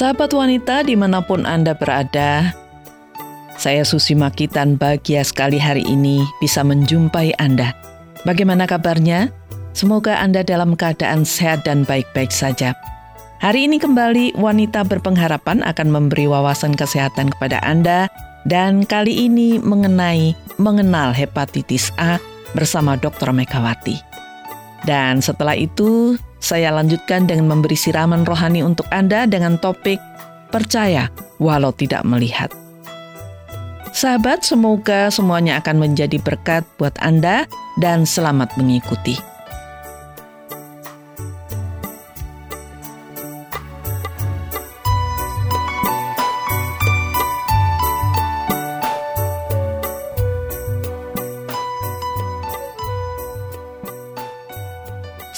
Sahabat wanita di mana pun Anda berada, saya Susi Makitan bahagia sekali hari ini bisa menjumpai Anda. Bagaimana kabarnya? Semoga Anda dalam keadaan sehat dan baik-baik saja. Hari ini kembali wanita berpengharapan akan memberi wawasan kesehatan kepada Anda dan kali ini mengenai mengenal hepatitis A bersama Dr. Megawati. Dan setelah itu saya lanjutkan dengan memberi siraman rohani untuk Anda dengan topik Percaya walau tidak melihat. Sahabat, semoga semuanya akan menjadi berkat buat Anda dan selamat mengikuti.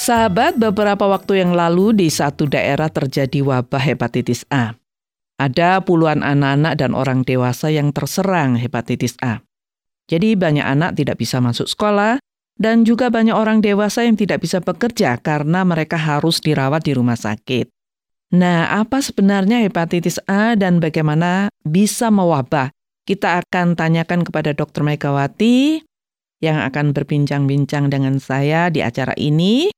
Sahabat, beberapa waktu yang lalu di satu daerah terjadi wabah hepatitis A. Ada puluhan anak-anak dan orang dewasa yang terserang hepatitis A. Jadi banyak anak tidak bisa masuk sekolah dan juga banyak orang dewasa yang tidak bisa bekerja karena mereka harus dirawat di rumah sakit. Nah, apa sebenarnya hepatitis A dan bagaimana bisa mewabah? Kita akan tanyakan kepada Dr. Megawati yang akan berbincang-bincang dengan saya di acara ini.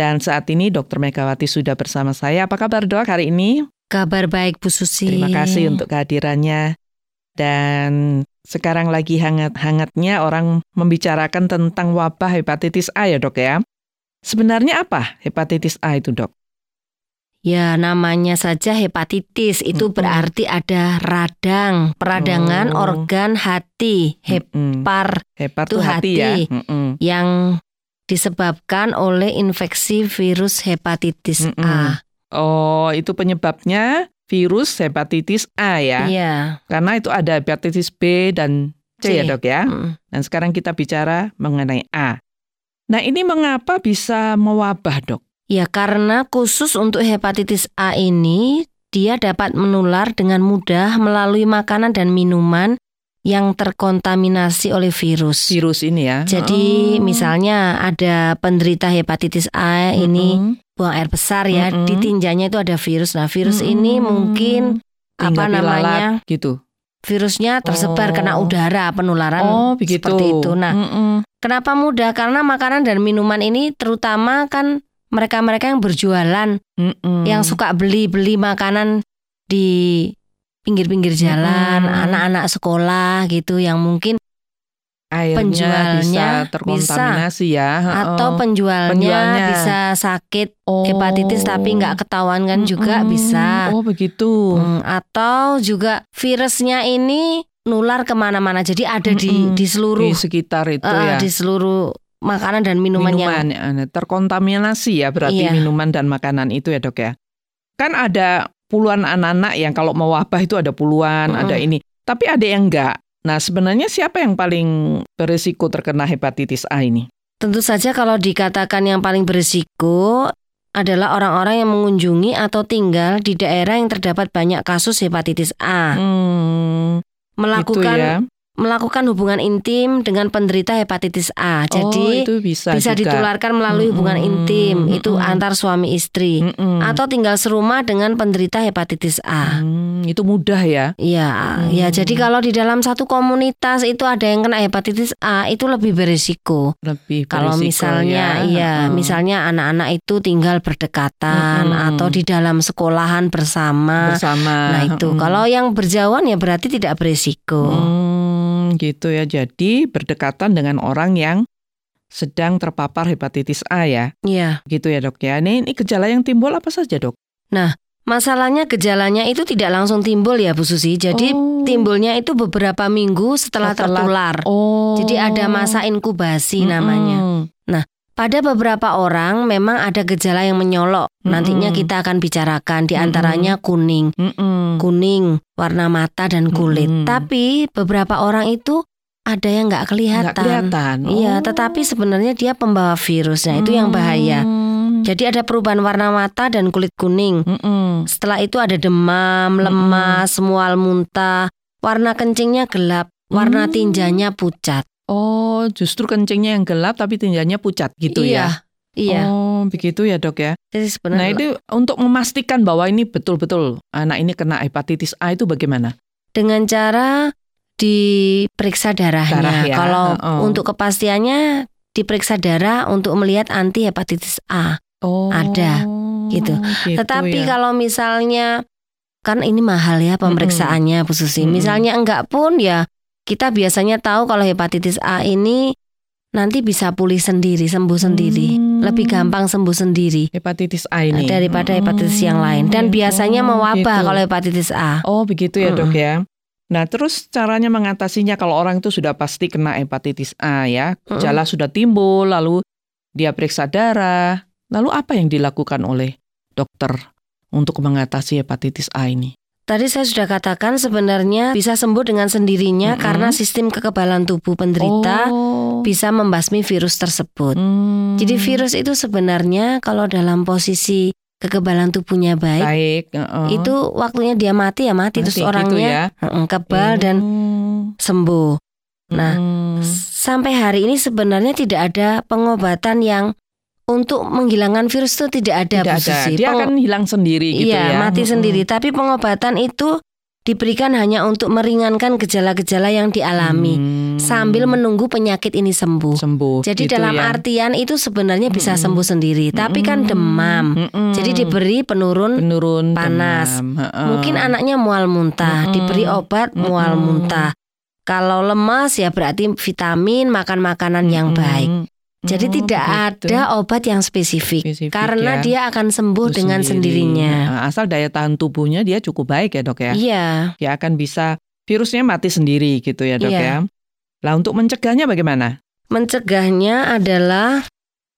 Dan saat ini Dr. Megawati sudah bersama saya. Apa kabar dok hari ini? Kabar baik Bu Susi. Terima kasih untuk kehadirannya. Dan sekarang lagi hangat-hangatnya orang membicarakan tentang wabah hepatitis A ya dok ya. Sebenarnya apa hepatitis A itu dok? Ya namanya saja hepatitis itu -hmm. berarti ada radang, peradangan oh. organ hati, hepar, -hmm. hepar itu hati, hati ya? -hmm. yang disebabkan oleh infeksi virus hepatitis mm -mm. A. Oh, itu penyebabnya virus hepatitis A ya? Iya. Karena itu ada hepatitis B dan C, C. ya dok ya? Mm. Dan sekarang kita bicara mengenai A. Nah ini mengapa bisa mewabah dok? Ya karena khusus untuk hepatitis A ini dia dapat menular dengan mudah melalui makanan dan minuman yang terkontaminasi oleh virus. Virus ini ya. Jadi oh. misalnya ada penderita hepatitis A mm -hmm. ini buang air besar ya, mm -hmm. di tinjanya itu ada virus. Nah, virus mm -hmm. ini mungkin Tinggal apa namanya? gitu. Virusnya tersebar oh. kena udara penularan oh, begitu. seperti itu. Nah, mm -hmm. kenapa mudah? Karena makanan dan minuman ini terutama kan mereka-mereka yang berjualan, mm -hmm. yang suka beli-beli makanan di pinggir-pinggir jalan, anak-anak hmm. sekolah gitu yang mungkin Airnya penjualnya bisa terkontaminasi bisa, ya atau penjualnya, penjualnya. bisa sakit oh. hepatitis tapi nggak ketahuan kan hmm, juga bisa. Oh begitu. Hmm, atau juga virusnya ini nular ke mana-mana. Jadi ada hmm, di di seluruh di sekitar itu uh, ya. di seluruh makanan dan minuman, minuman yang ya, terkontaminasi ya berarti iya. minuman dan makanan itu ya dok ya. Kan ada puluhan anak-anak yang kalau mau wabah itu ada puluhan, mm ada ini. Tapi ada yang enggak. Nah, sebenarnya siapa yang paling berisiko terkena hepatitis A ini? Tentu saja kalau dikatakan yang paling berisiko adalah orang-orang yang mengunjungi atau tinggal di daerah yang terdapat banyak kasus hepatitis A. Hmm, melakukan gitu ya? Melakukan hubungan intim dengan penderita hepatitis A. Oh, Jadi itu bisa, bisa juga. ditularkan melalui mm -hmm. hubungan intim mm -hmm. itu antar suami istri mm -hmm. atau tinggal serumah dengan penderita hepatitis A. Mm, itu mudah ya? Iya, mm. ya. Jadi kalau di dalam satu komunitas itu ada yang kena hepatitis A itu lebih berisiko. Lebih berisiko. Kalau misalnya, ya, iya, mm. misalnya anak-anak itu tinggal berdekatan mm atau di dalam sekolahan bersama. Bersama. Nah itu. Mm. Kalau yang berjauhan ya berarti tidak berisiko. Mm gitu ya. Jadi berdekatan dengan orang yang sedang terpapar hepatitis A ya. Iya. Gitu ya dok ya. Ini, ini gejala yang timbul apa saja dok? Nah, masalahnya gejalanya itu tidak langsung timbul ya Bu Susi. Jadi oh. timbulnya itu beberapa minggu setelah, setelah tertular. Oh. Jadi ada masa inkubasi mm -hmm. namanya. Nah, pada beberapa orang memang ada gejala yang menyolok. Mm-mm. Nantinya kita akan bicarakan di antaranya kuning. Mm-mm. Kuning, warna mata dan kulit. Mm-mm. Tapi beberapa orang itu ada yang nggak kelihatan. Gak kelihatan. Iya, oh. Iya, tetapi sebenarnya dia pembawa virusnya. Itu yang bahaya. Jadi ada perubahan warna mata dan kulit kuning. Mm-mm. Setelah itu ada demam, lemas, mual muntah, warna kencingnya gelap, warna mm. tinjanya pucat. Oh, justru kencingnya yang gelap tapi tinjanya pucat gitu iya, ya? Iya. Oh, begitu ya dok ya. Jadi sebenarnya. Nah itu untuk memastikan bahwa ini betul-betul anak ini kena hepatitis A itu bagaimana? Dengan cara diperiksa darahnya. Darah ya. Kalau oh. untuk kepastiannya diperiksa darah untuk melihat anti hepatitis A. Oh. Ada gitu. gitu Tetapi ya. kalau misalnya kan ini mahal ya pemeriksaannya Bu Susi. Hmm. Misalnya enggak pun ya kita biasanya tahu kalau hepatitis A ini nanti bisa pulih sendiri, sembuh sendiri, hmm. lebih gampang sembuh sendiri. Hepatitis A ini daripada hepatitis hmm. yang lain dan biasanya oh, mewabah gitu. kalau hepatitis A. Oh, begitu ya, hmm. Dok ya. Nah, terus caranya mengatasinya kalau orang itu sudah pasti kena hepatitis A ya, gejala hmm. sudah timbul, lalu dia periksa darah, lalu apa yang dilakukan oleh dokter untuk mengatasi hepatitis A ini? Tadi saya sudah katakan sebenarnya bisa sembuh dengan sendirinya -hmm. karena sistem kekebalan tubuh penderita oh. bisa membasmi virus tersebut. Mm. Jadi virus itu sebenarnya kalau dalam posisi kekebalan tubuhnya baik, baik uh, itu waktunya dia mati ya mati, mati terus gitu orangnya ya? kebal hmm. dan sembuh. Nah, hmm. sampai hari ini sebenarnya tidak ada pengobatan yang untuk menghilangkan virus itu tidak ada tidak Ada. Dia Peng akan hilang sendiri gitu iya, ya. mati hmm. sendiri. Tapi pengobatan itu diberikan hanya untuk meringankan gejala-gejala yang dialami hmm. sambil menunggu penyakit ini sembuh. Sembuh. Jadi gitu dalam ya. artian itu sebenarnya bisa hmm. sembuh sendiri, hmm. tapi kan demam. Hmm. Jadi diberi penurun, penurun panas. Demam. Mungkin anaknya mual muntah, hmm. diberi obat hmm. mual muntah. Kalau lemas ya berarti vitamin, makan makanan hmm. yang baik. Jadi oh, tidak begitu. ada obat yang spesifik, spesifik karena ya. dia akan sembuh Itu dengan sendiri. sendirinya. Nah, asal daya tahan tubuhnya dia cukup baik ya dok ya. Iya. Dia akan bisa virusnya mati sendiri gitu ya dok iya. ya. Lah untuk mencegahnya bagaimana? Mencegahnya adalah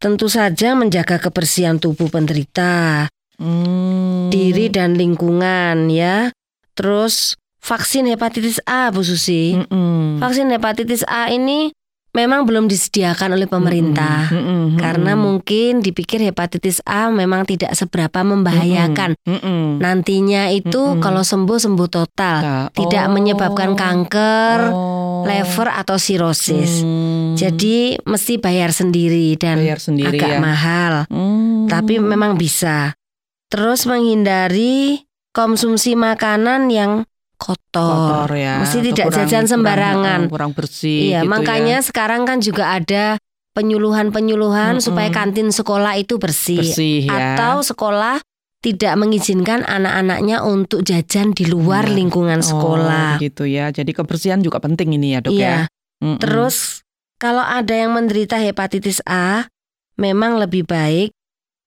tentu saja menjaga kebersihan tubuh penderita, hmm. diri dan lingkungan ya. Terus vaksin hepatitis A Bu Susi. Mm -mm. Vaksin hepatitis A ini memang belum disediakan oleh pemerintah mm -hmm. Mm -hmm. karena mungkin dipikir hepatitis A memang tidak seberapa membahayakan. Mm -hmm. Nantinya itu mm -hmm. kalau sembuh sembuh total, nah, tidak oh. menyebabkan kanker, oh. liver atau sirosis. Mm. Jadi mesti bayar sendiri dan bayar sendiri, agak ya? mahal. Mm. Tapi memang bisa. Terus menghindari konsumsi makanan yang kotor, kotor ya. Mesti tidak kurang, jajan sembarangan. Kurang, kurang bersih. Iya, gitu makanya ya. sekarang kan juga ada penyuluhan-penyuluhan -hmm. supaya kantin sekolah itu bersih, bersih ya. atau sekolah tidak mengizinkan anak-anaknya untuk jajan di luar ya. lingkungan oh, sekolah. Oh, gitu ya. Jadi kebersihan juga penting ini ya, Dok iya. ya. Mm -mm. Terus kalau ada yang menderita hepatitis A, memang lebih baik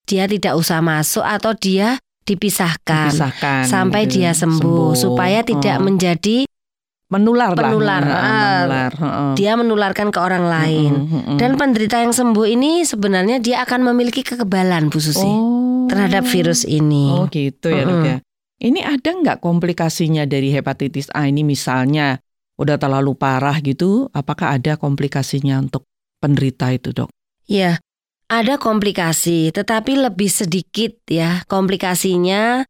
dia tidak usah masuk atau dia dipisahkan, dipisahkan sampai gitu. dia sembuh, sembuh supaya tidak oh. menjadi menular penular. Lah, menular. Uh, dia menularkan ke orang lain. Uh, uh, uh. Dan penderita yang sembuh ini sebenarnya dia akan memiliki kekebalan Bu Susi oh. terhadap virus ini. Oh gitu ya uh, dok ya. Ini ada nggak komplikasinya dari hepatitis A ini misalnya udah terlalu parah gitu? Apakah ada komplikasinya untuk penderita itu dok? Ya, ada komplikasi, tetapi lebih sedikit ya komplikasinya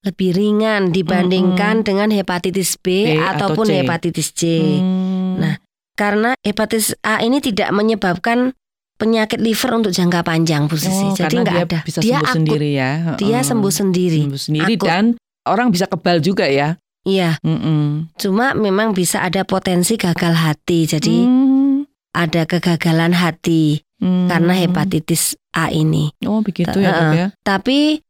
lebih ringan dibandingkan mm -hmm. dengan hepatitis B, B ataupun atau hepatitis C. Hmm. Nah, karena hepatitis A ini tidak menyebabkan penyakit liver untuk jangka panjang, Bu Sisi. Oh, Jadi nggak ada. Bisa dia sembuh akut. sendiri ya. Dia sembuh sendiri. Sembuh sendiri akut. dan orang bisa kebal juga ya. Iya. Mm -mm. Cuma memang bisa ada potensi gagal hati. Jadi mm. ada kegagalan hati hmm. karena hepatitis A ini. Oh begitu ya, uh, ya. Tapi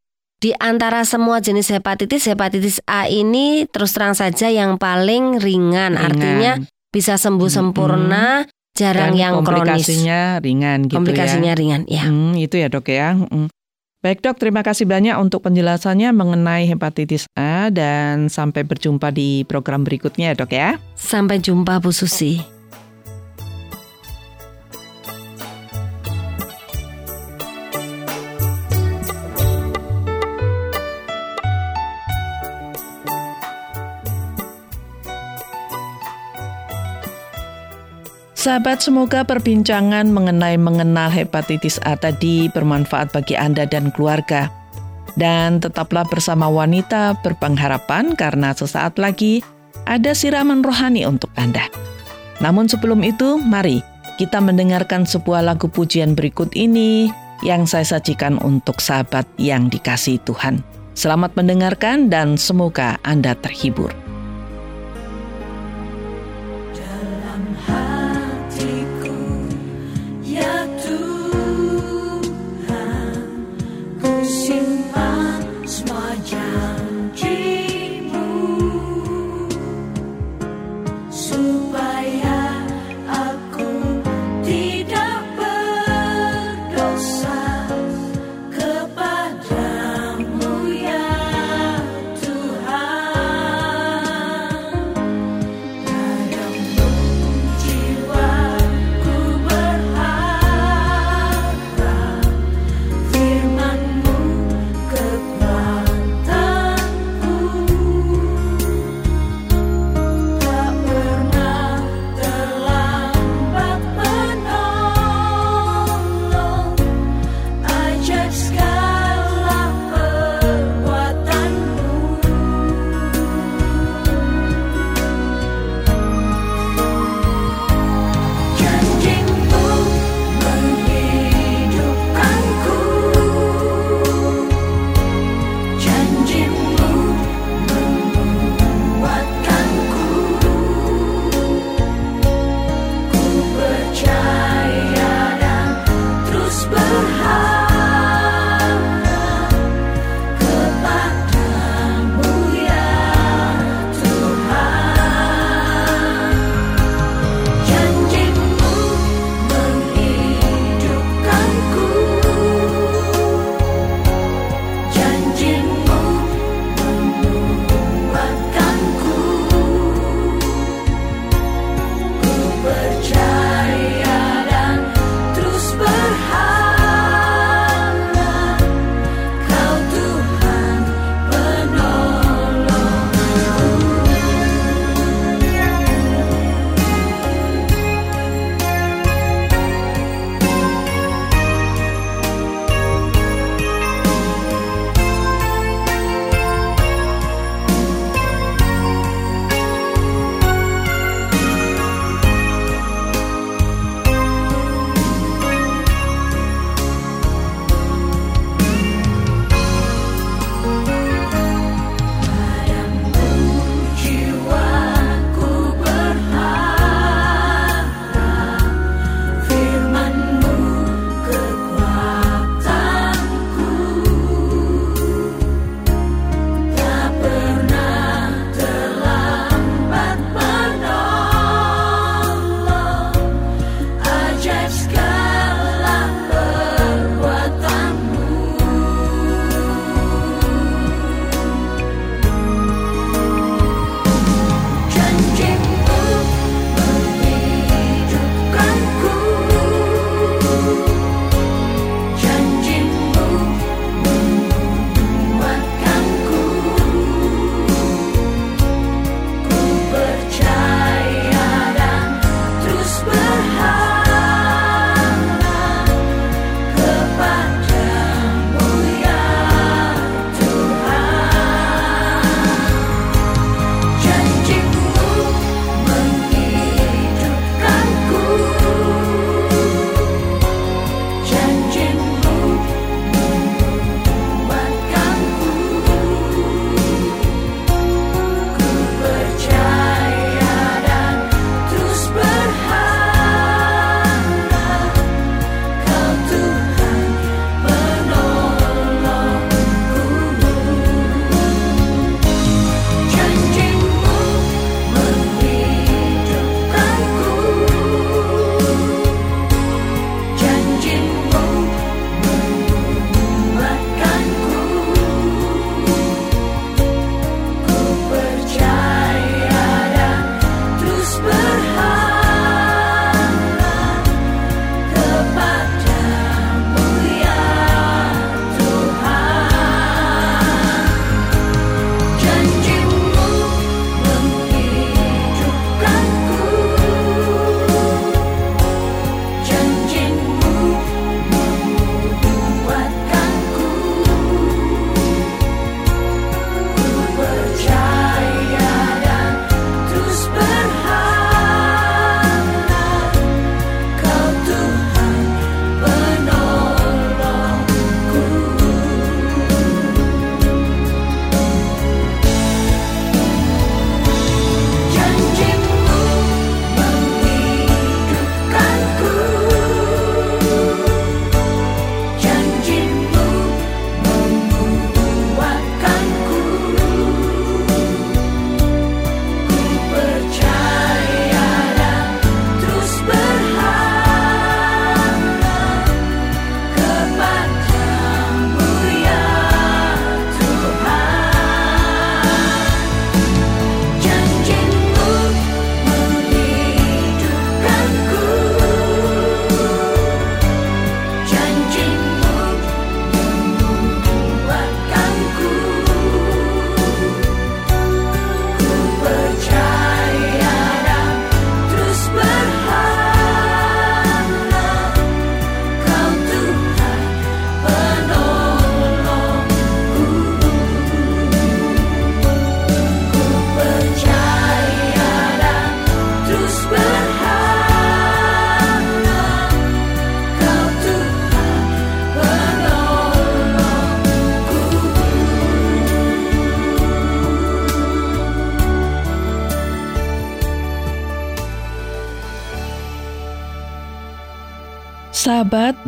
di antara semua jenis hepatitis, hepatitis A ini terus terang saja yang paling ringan, ringan. artinya bisa sembuh sempurna, hmm. jarang Dan yang komplikasinya kronis. ringan gitu komplikasinya ya. ringan, ya. Hmm, itu ya dok ya. Hmm. Baik dok, terima kasih banyak untuk penjelasannya mengenai hepatitis A dan sampai berjumpa di program berikutnya ya dok ya. Sampai jumpa Bu Susi. Sahabat, semoga perbincangan mengenai mengenal hepatitis A tadi bermanfaat bagi Anda dan keluarga. Dan tetaplah bersama wanita berpengharapan karena sesaat lagi ada siraman rohani untuk Anda. Namun sebelum itu, mari kita mendengarkan sebuah lagu pujian berikut ini yang saya sajikan untuk sahabat yang dikasih Tuhan. Selamat mendengarkan dan semoga Anda terhibur.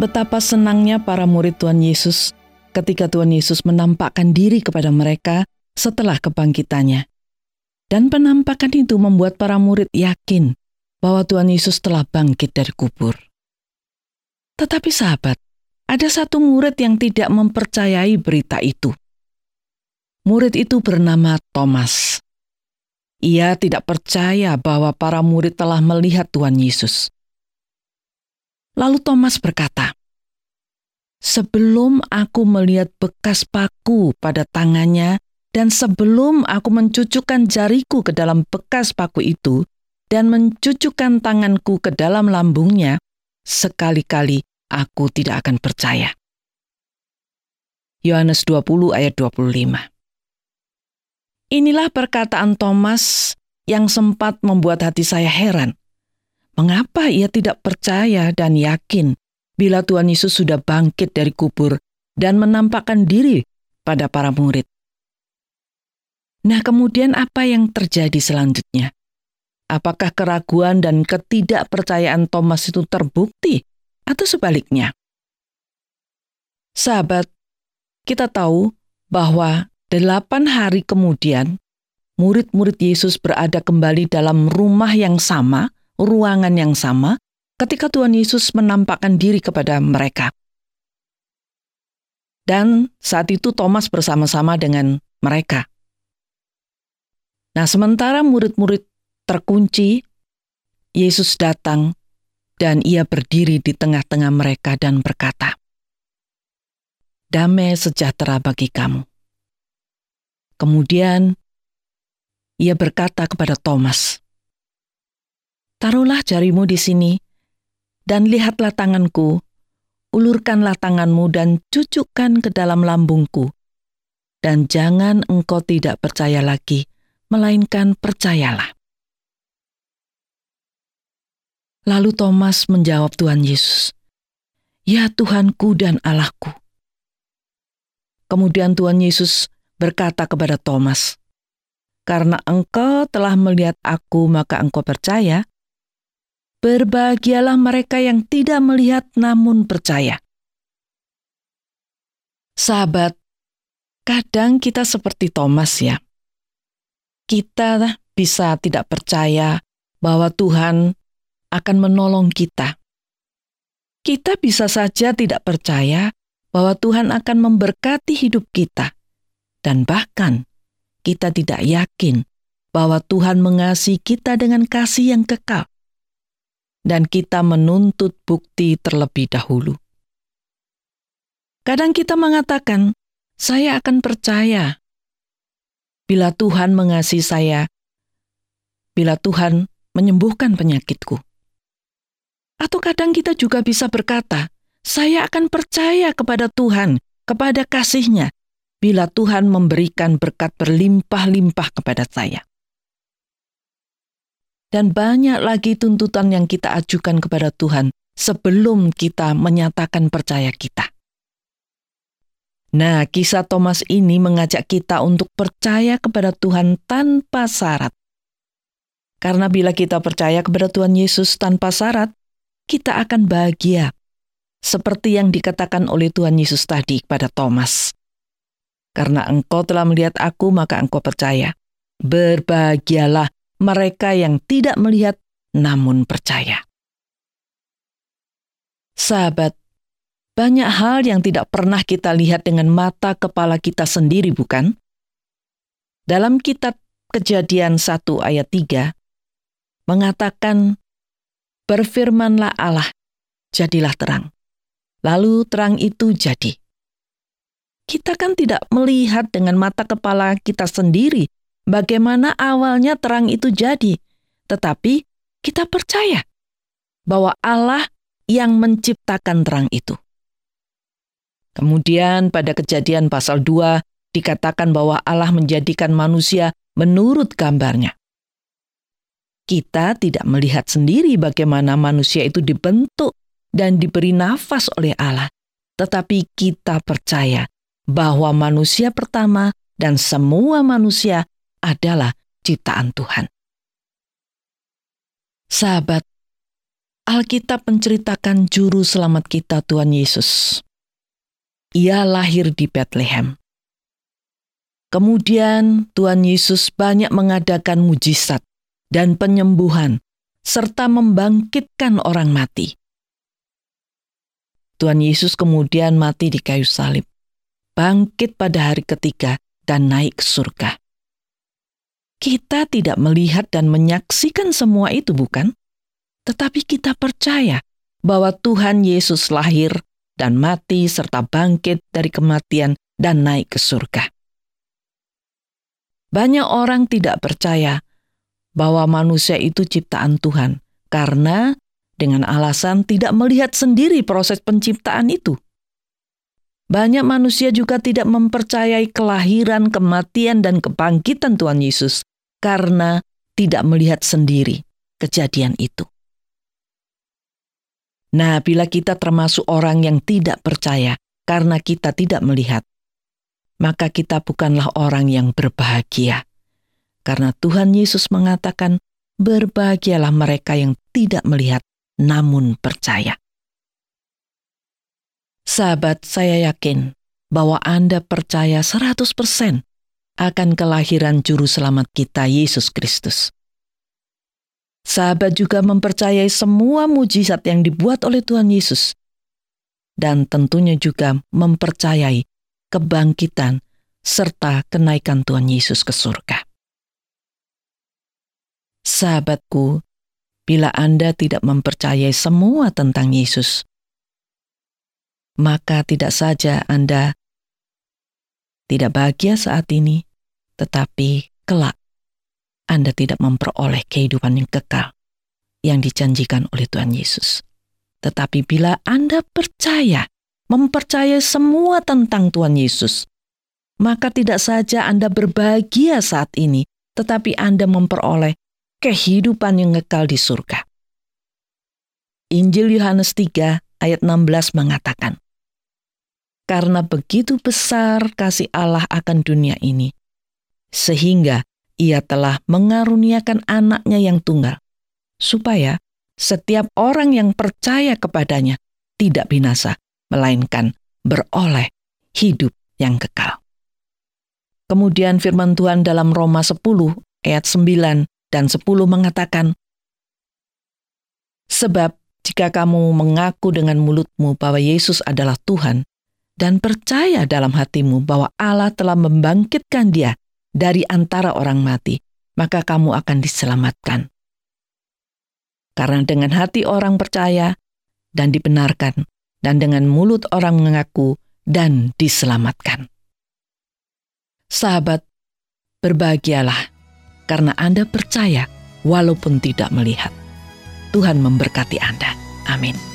Betapa senangnya para murid Tuhan Yesus ketika Tuhan Yesus menampakkan diri kepada mereka setelah kebangkitannya. Dan penampakan itu membuat para murid yakin bahwa Tuhan Yesus telah bangkit dari kubur. Tetapi sahabat, ada satu murid yang tidak mempercayai berita itu. Murid itu bernama Thomas. Ia tidak percaya bahwa para murid telah melihat Tuhan Yesus. Lalu Thomas berkata, "Sebelum aku melihat bekas paku pada tangannya dan sebelum aku mencucukkan jariku ke dalam bekas paku itu dan mencucukkan tanganku ke dalam lambungnya, sekali-kali aku tidak akan percaya. Yohanes 20 ayat 25 Inilah perkataan Thomas yang sempat membuat hati saya heran. Mengapa ia tidak percaya dan yakin bila Tuhan Yesus sudah bangkit dari kubur dan menampakkan diri pada para murid? Nah, kemudian apa yang terjadi selanjutnya? Apakah keraguan dan ketidakpercayaan Thomas itu terbukti atau sebaliknya? Sahabat, kita tahu bahwa delapan hari kemudian murid-murid Yesus berada kembali dalam rumah yang sama, ruangan yang sama, ketika Tuhan Yesus menampakkan diri kepada mereka. Dan saat itu Thomas bersama-sama dengan mereka. Nah, sementara murid-murid terkunci, Yesus datang dan ia berdiri di tengah-tengah mereka dan berkata, "Damai sejahtera bagi kamu." Kemudian ia berkata kepada Thomas, "Taruhlah jarimu di sini dan lihatlah tanganku, ulurkanlah tanganmu dan cucukkan ke dalam lambungku, dan jangan engkau tidak percaya lagi." melainkan percayalah. Lalu Thomas menjawab Tuhan Yesus, "Ya Tuhanku dan Allahku." Kemudian Tuhan Yesus berkata kepada Thomas, "Karena engkau telah melihat aku, maka engkau percaya. Berbahagialah mereka yang tidak melihat namun percaya." Sahabat, kadang kita seperti Thomas ya kita bisa tidak percaya bahwa Tuhan akan menolong kita. Kita bisa saja tidak percaya bahwa Tuhan akan memberkati hidup kita, dan bahkan kita tidak yakin bahwa Tuhan mengasihi kita dengan kasih yang kekal, dan kita menuntut bukti terlebih dahulu. Kadang kita mengatakan, "Saya akan percaya bila Tuhan mengasihi saya, bila Tuhan menyembuhkan penyakitku. Atau kadang kita juga bisa berkata, saya akan percaya kepada Tuhan, kepada kasihnya, bila Tuhan memberikan berkat berlimpah-limpah kepada saya. Dan banyak lagi tuntutan yang kita ajukan kepada Tuhan sebelum kita menyatakan percaya kita. Nah, kisah Thomas ini mengajak kita untuk percaya kepada Tuhan tanpa syarat. Karena bila kita percaya kepada Tuhan Yesus tanpa syarat, kita akan bahagia. Seperti yang dikatakan oleh Tuhan Yesus tadi kepada Thomas. Karena engkau telah melihat aku, maka engkau percaya. Berbahagialah mereka yang tidak melihat namun percaya. Sahabat, banyak hal yang tidak pernah kita lihat dengan mata kepala kita sendiri, bukan? Dalam kitab Kejadian 1 ayat 3 mengatakan, Berfirmanlah Allah, jadilah terang. Lalu terang itu jadi. Kita kan tidak melihat dengan mata kepala kita sendiri bagaimana awalnya terang itu jadi, tetapi kita percaya bahwa Allah yang menciptakan terang itu. Kemudian pada kejadian pasal 2 dikatakan bahwa Allah menjadikan manusia menurut gambarnya. Kita tidak melihat sendiri bagaimana manusia itu dibentuk dan diberi nafas oleh Allah, tetapi kita percaya bahwa manusia pertama dan semua manusia adalah ciptaan Tuhan. Sahabat, Alkitab menceritakan juru selamat kita Tuhan Yesus. Ia lahir di Bethlehem. Kemudian Tuhan Yesus banyak mengadakan mujizat dan penyembuhan serta membangkitkan orang mati. Tuhan Yesus kemudian mati di kayu salib, bangkit pada hari ketiga dan naik ke surga. Kita tidak melihat dan menyaksikan semua itu, bukan? tetapi kita percaya bahwa Tuhan Yesus lahir dan mati serta bangkit dari kematian dan naik ke surga. Banyak orang tidak percaya bahwa manusia itu ciptaan Tuhan karena dengan alasan tidak melihat sendiri proses penciptaan itu. Banyak manusia juga tidak mempercayai kelahiran, kematian, dan kebangkitan Tuhan Yesus karena tidak melihat sendiri kejadian itu. Nah, bila kita termasuk orang yang tidak percaya karena kita tidak melihat, maka kita bukanlah orang yang berbahagia. Karena Tuhan Yesus mengatakan, "Berbahagialah mereka yang tidak melihat namun percaya." Sahabat, saya yakin bahwa Anda percaya 100% akan kelahiran juru selamat kita Yesus Kristus. Sahabat juga mempercayai semua mujizat yang dibuat oleh Tuhan Yesus. Dan tentunya juga mempercayai kebangkitan serta kenaikan Tuhan Yesus ke surga. Sahabatku, bila Anda tidak mempercayai semua tentang Yesus, maka tidak saja Anda tidak bahagia saat ini, tetapi kelak anda tidak memperoleh kehidupan yang kekal yang dijanjikan oleh Tuhan Yesus. Tetapi bila Anda percaya, mempercayai semua tentang Tuhan Yesus, maka tidak saja Anda berbahagia saat ini, tetapi Anda memperoleh kehidupan yang kekal di surga. Injil Yohanes 3 ayat 16 mengatakan, Karena begitu besar kasih Allah akan dunia ini, sehingga ia telah mengaruniakan anaknya yang tunggal, supaya setiap orang yang percaya kepadanya tidak binasa, melainkan beroleh hidup yang kekal. Kemudian firman Tuhan dalam Roma 10 ayat 9 dan 10 mengatakan, Sebab jika kamu mengaku dengan mulutmu bahwa Yesus adalah Tuhan, dan percaya dalam hatimu bahwa Allah telah membangkitkan dia dari antara orang mati, maka kamu akan diselamatkan. Karena dengan hati orang percaya dan dibenarkan, dan dengan mulut orang mengaku dan diselamatkan. Sahabat, berbahagialah karena Anda percaya walaupun tidak melihat. Tuhan memberkati Anda. Amin.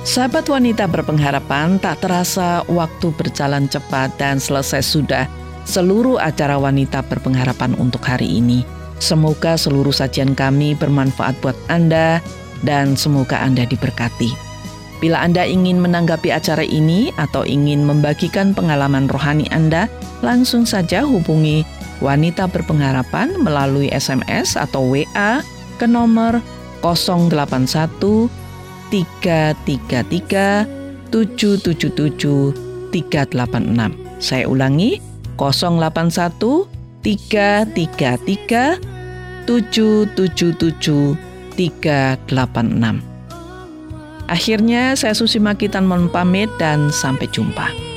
Sahabat wanita berpengharapan, tak terasa waktu berjalan cepat dan selesai sudah seluruh acara wanita berpengharapan untuk hari ini. Semoga seluruh sajian kami bermanfaat buat Anda dan semoga Anda diberkati. Bila Anda ingin menanggapi acara ini atau ingin membagikan pengalaman rohani Anda, langsung saja hubungi wanita berpengharapan melalui SMS atau WA ke nomor 081 333 777 386. Saya ulangi 081 333 777 386. Akhirnya saya Susi Makitan mohon pamit dan sampai jumpa.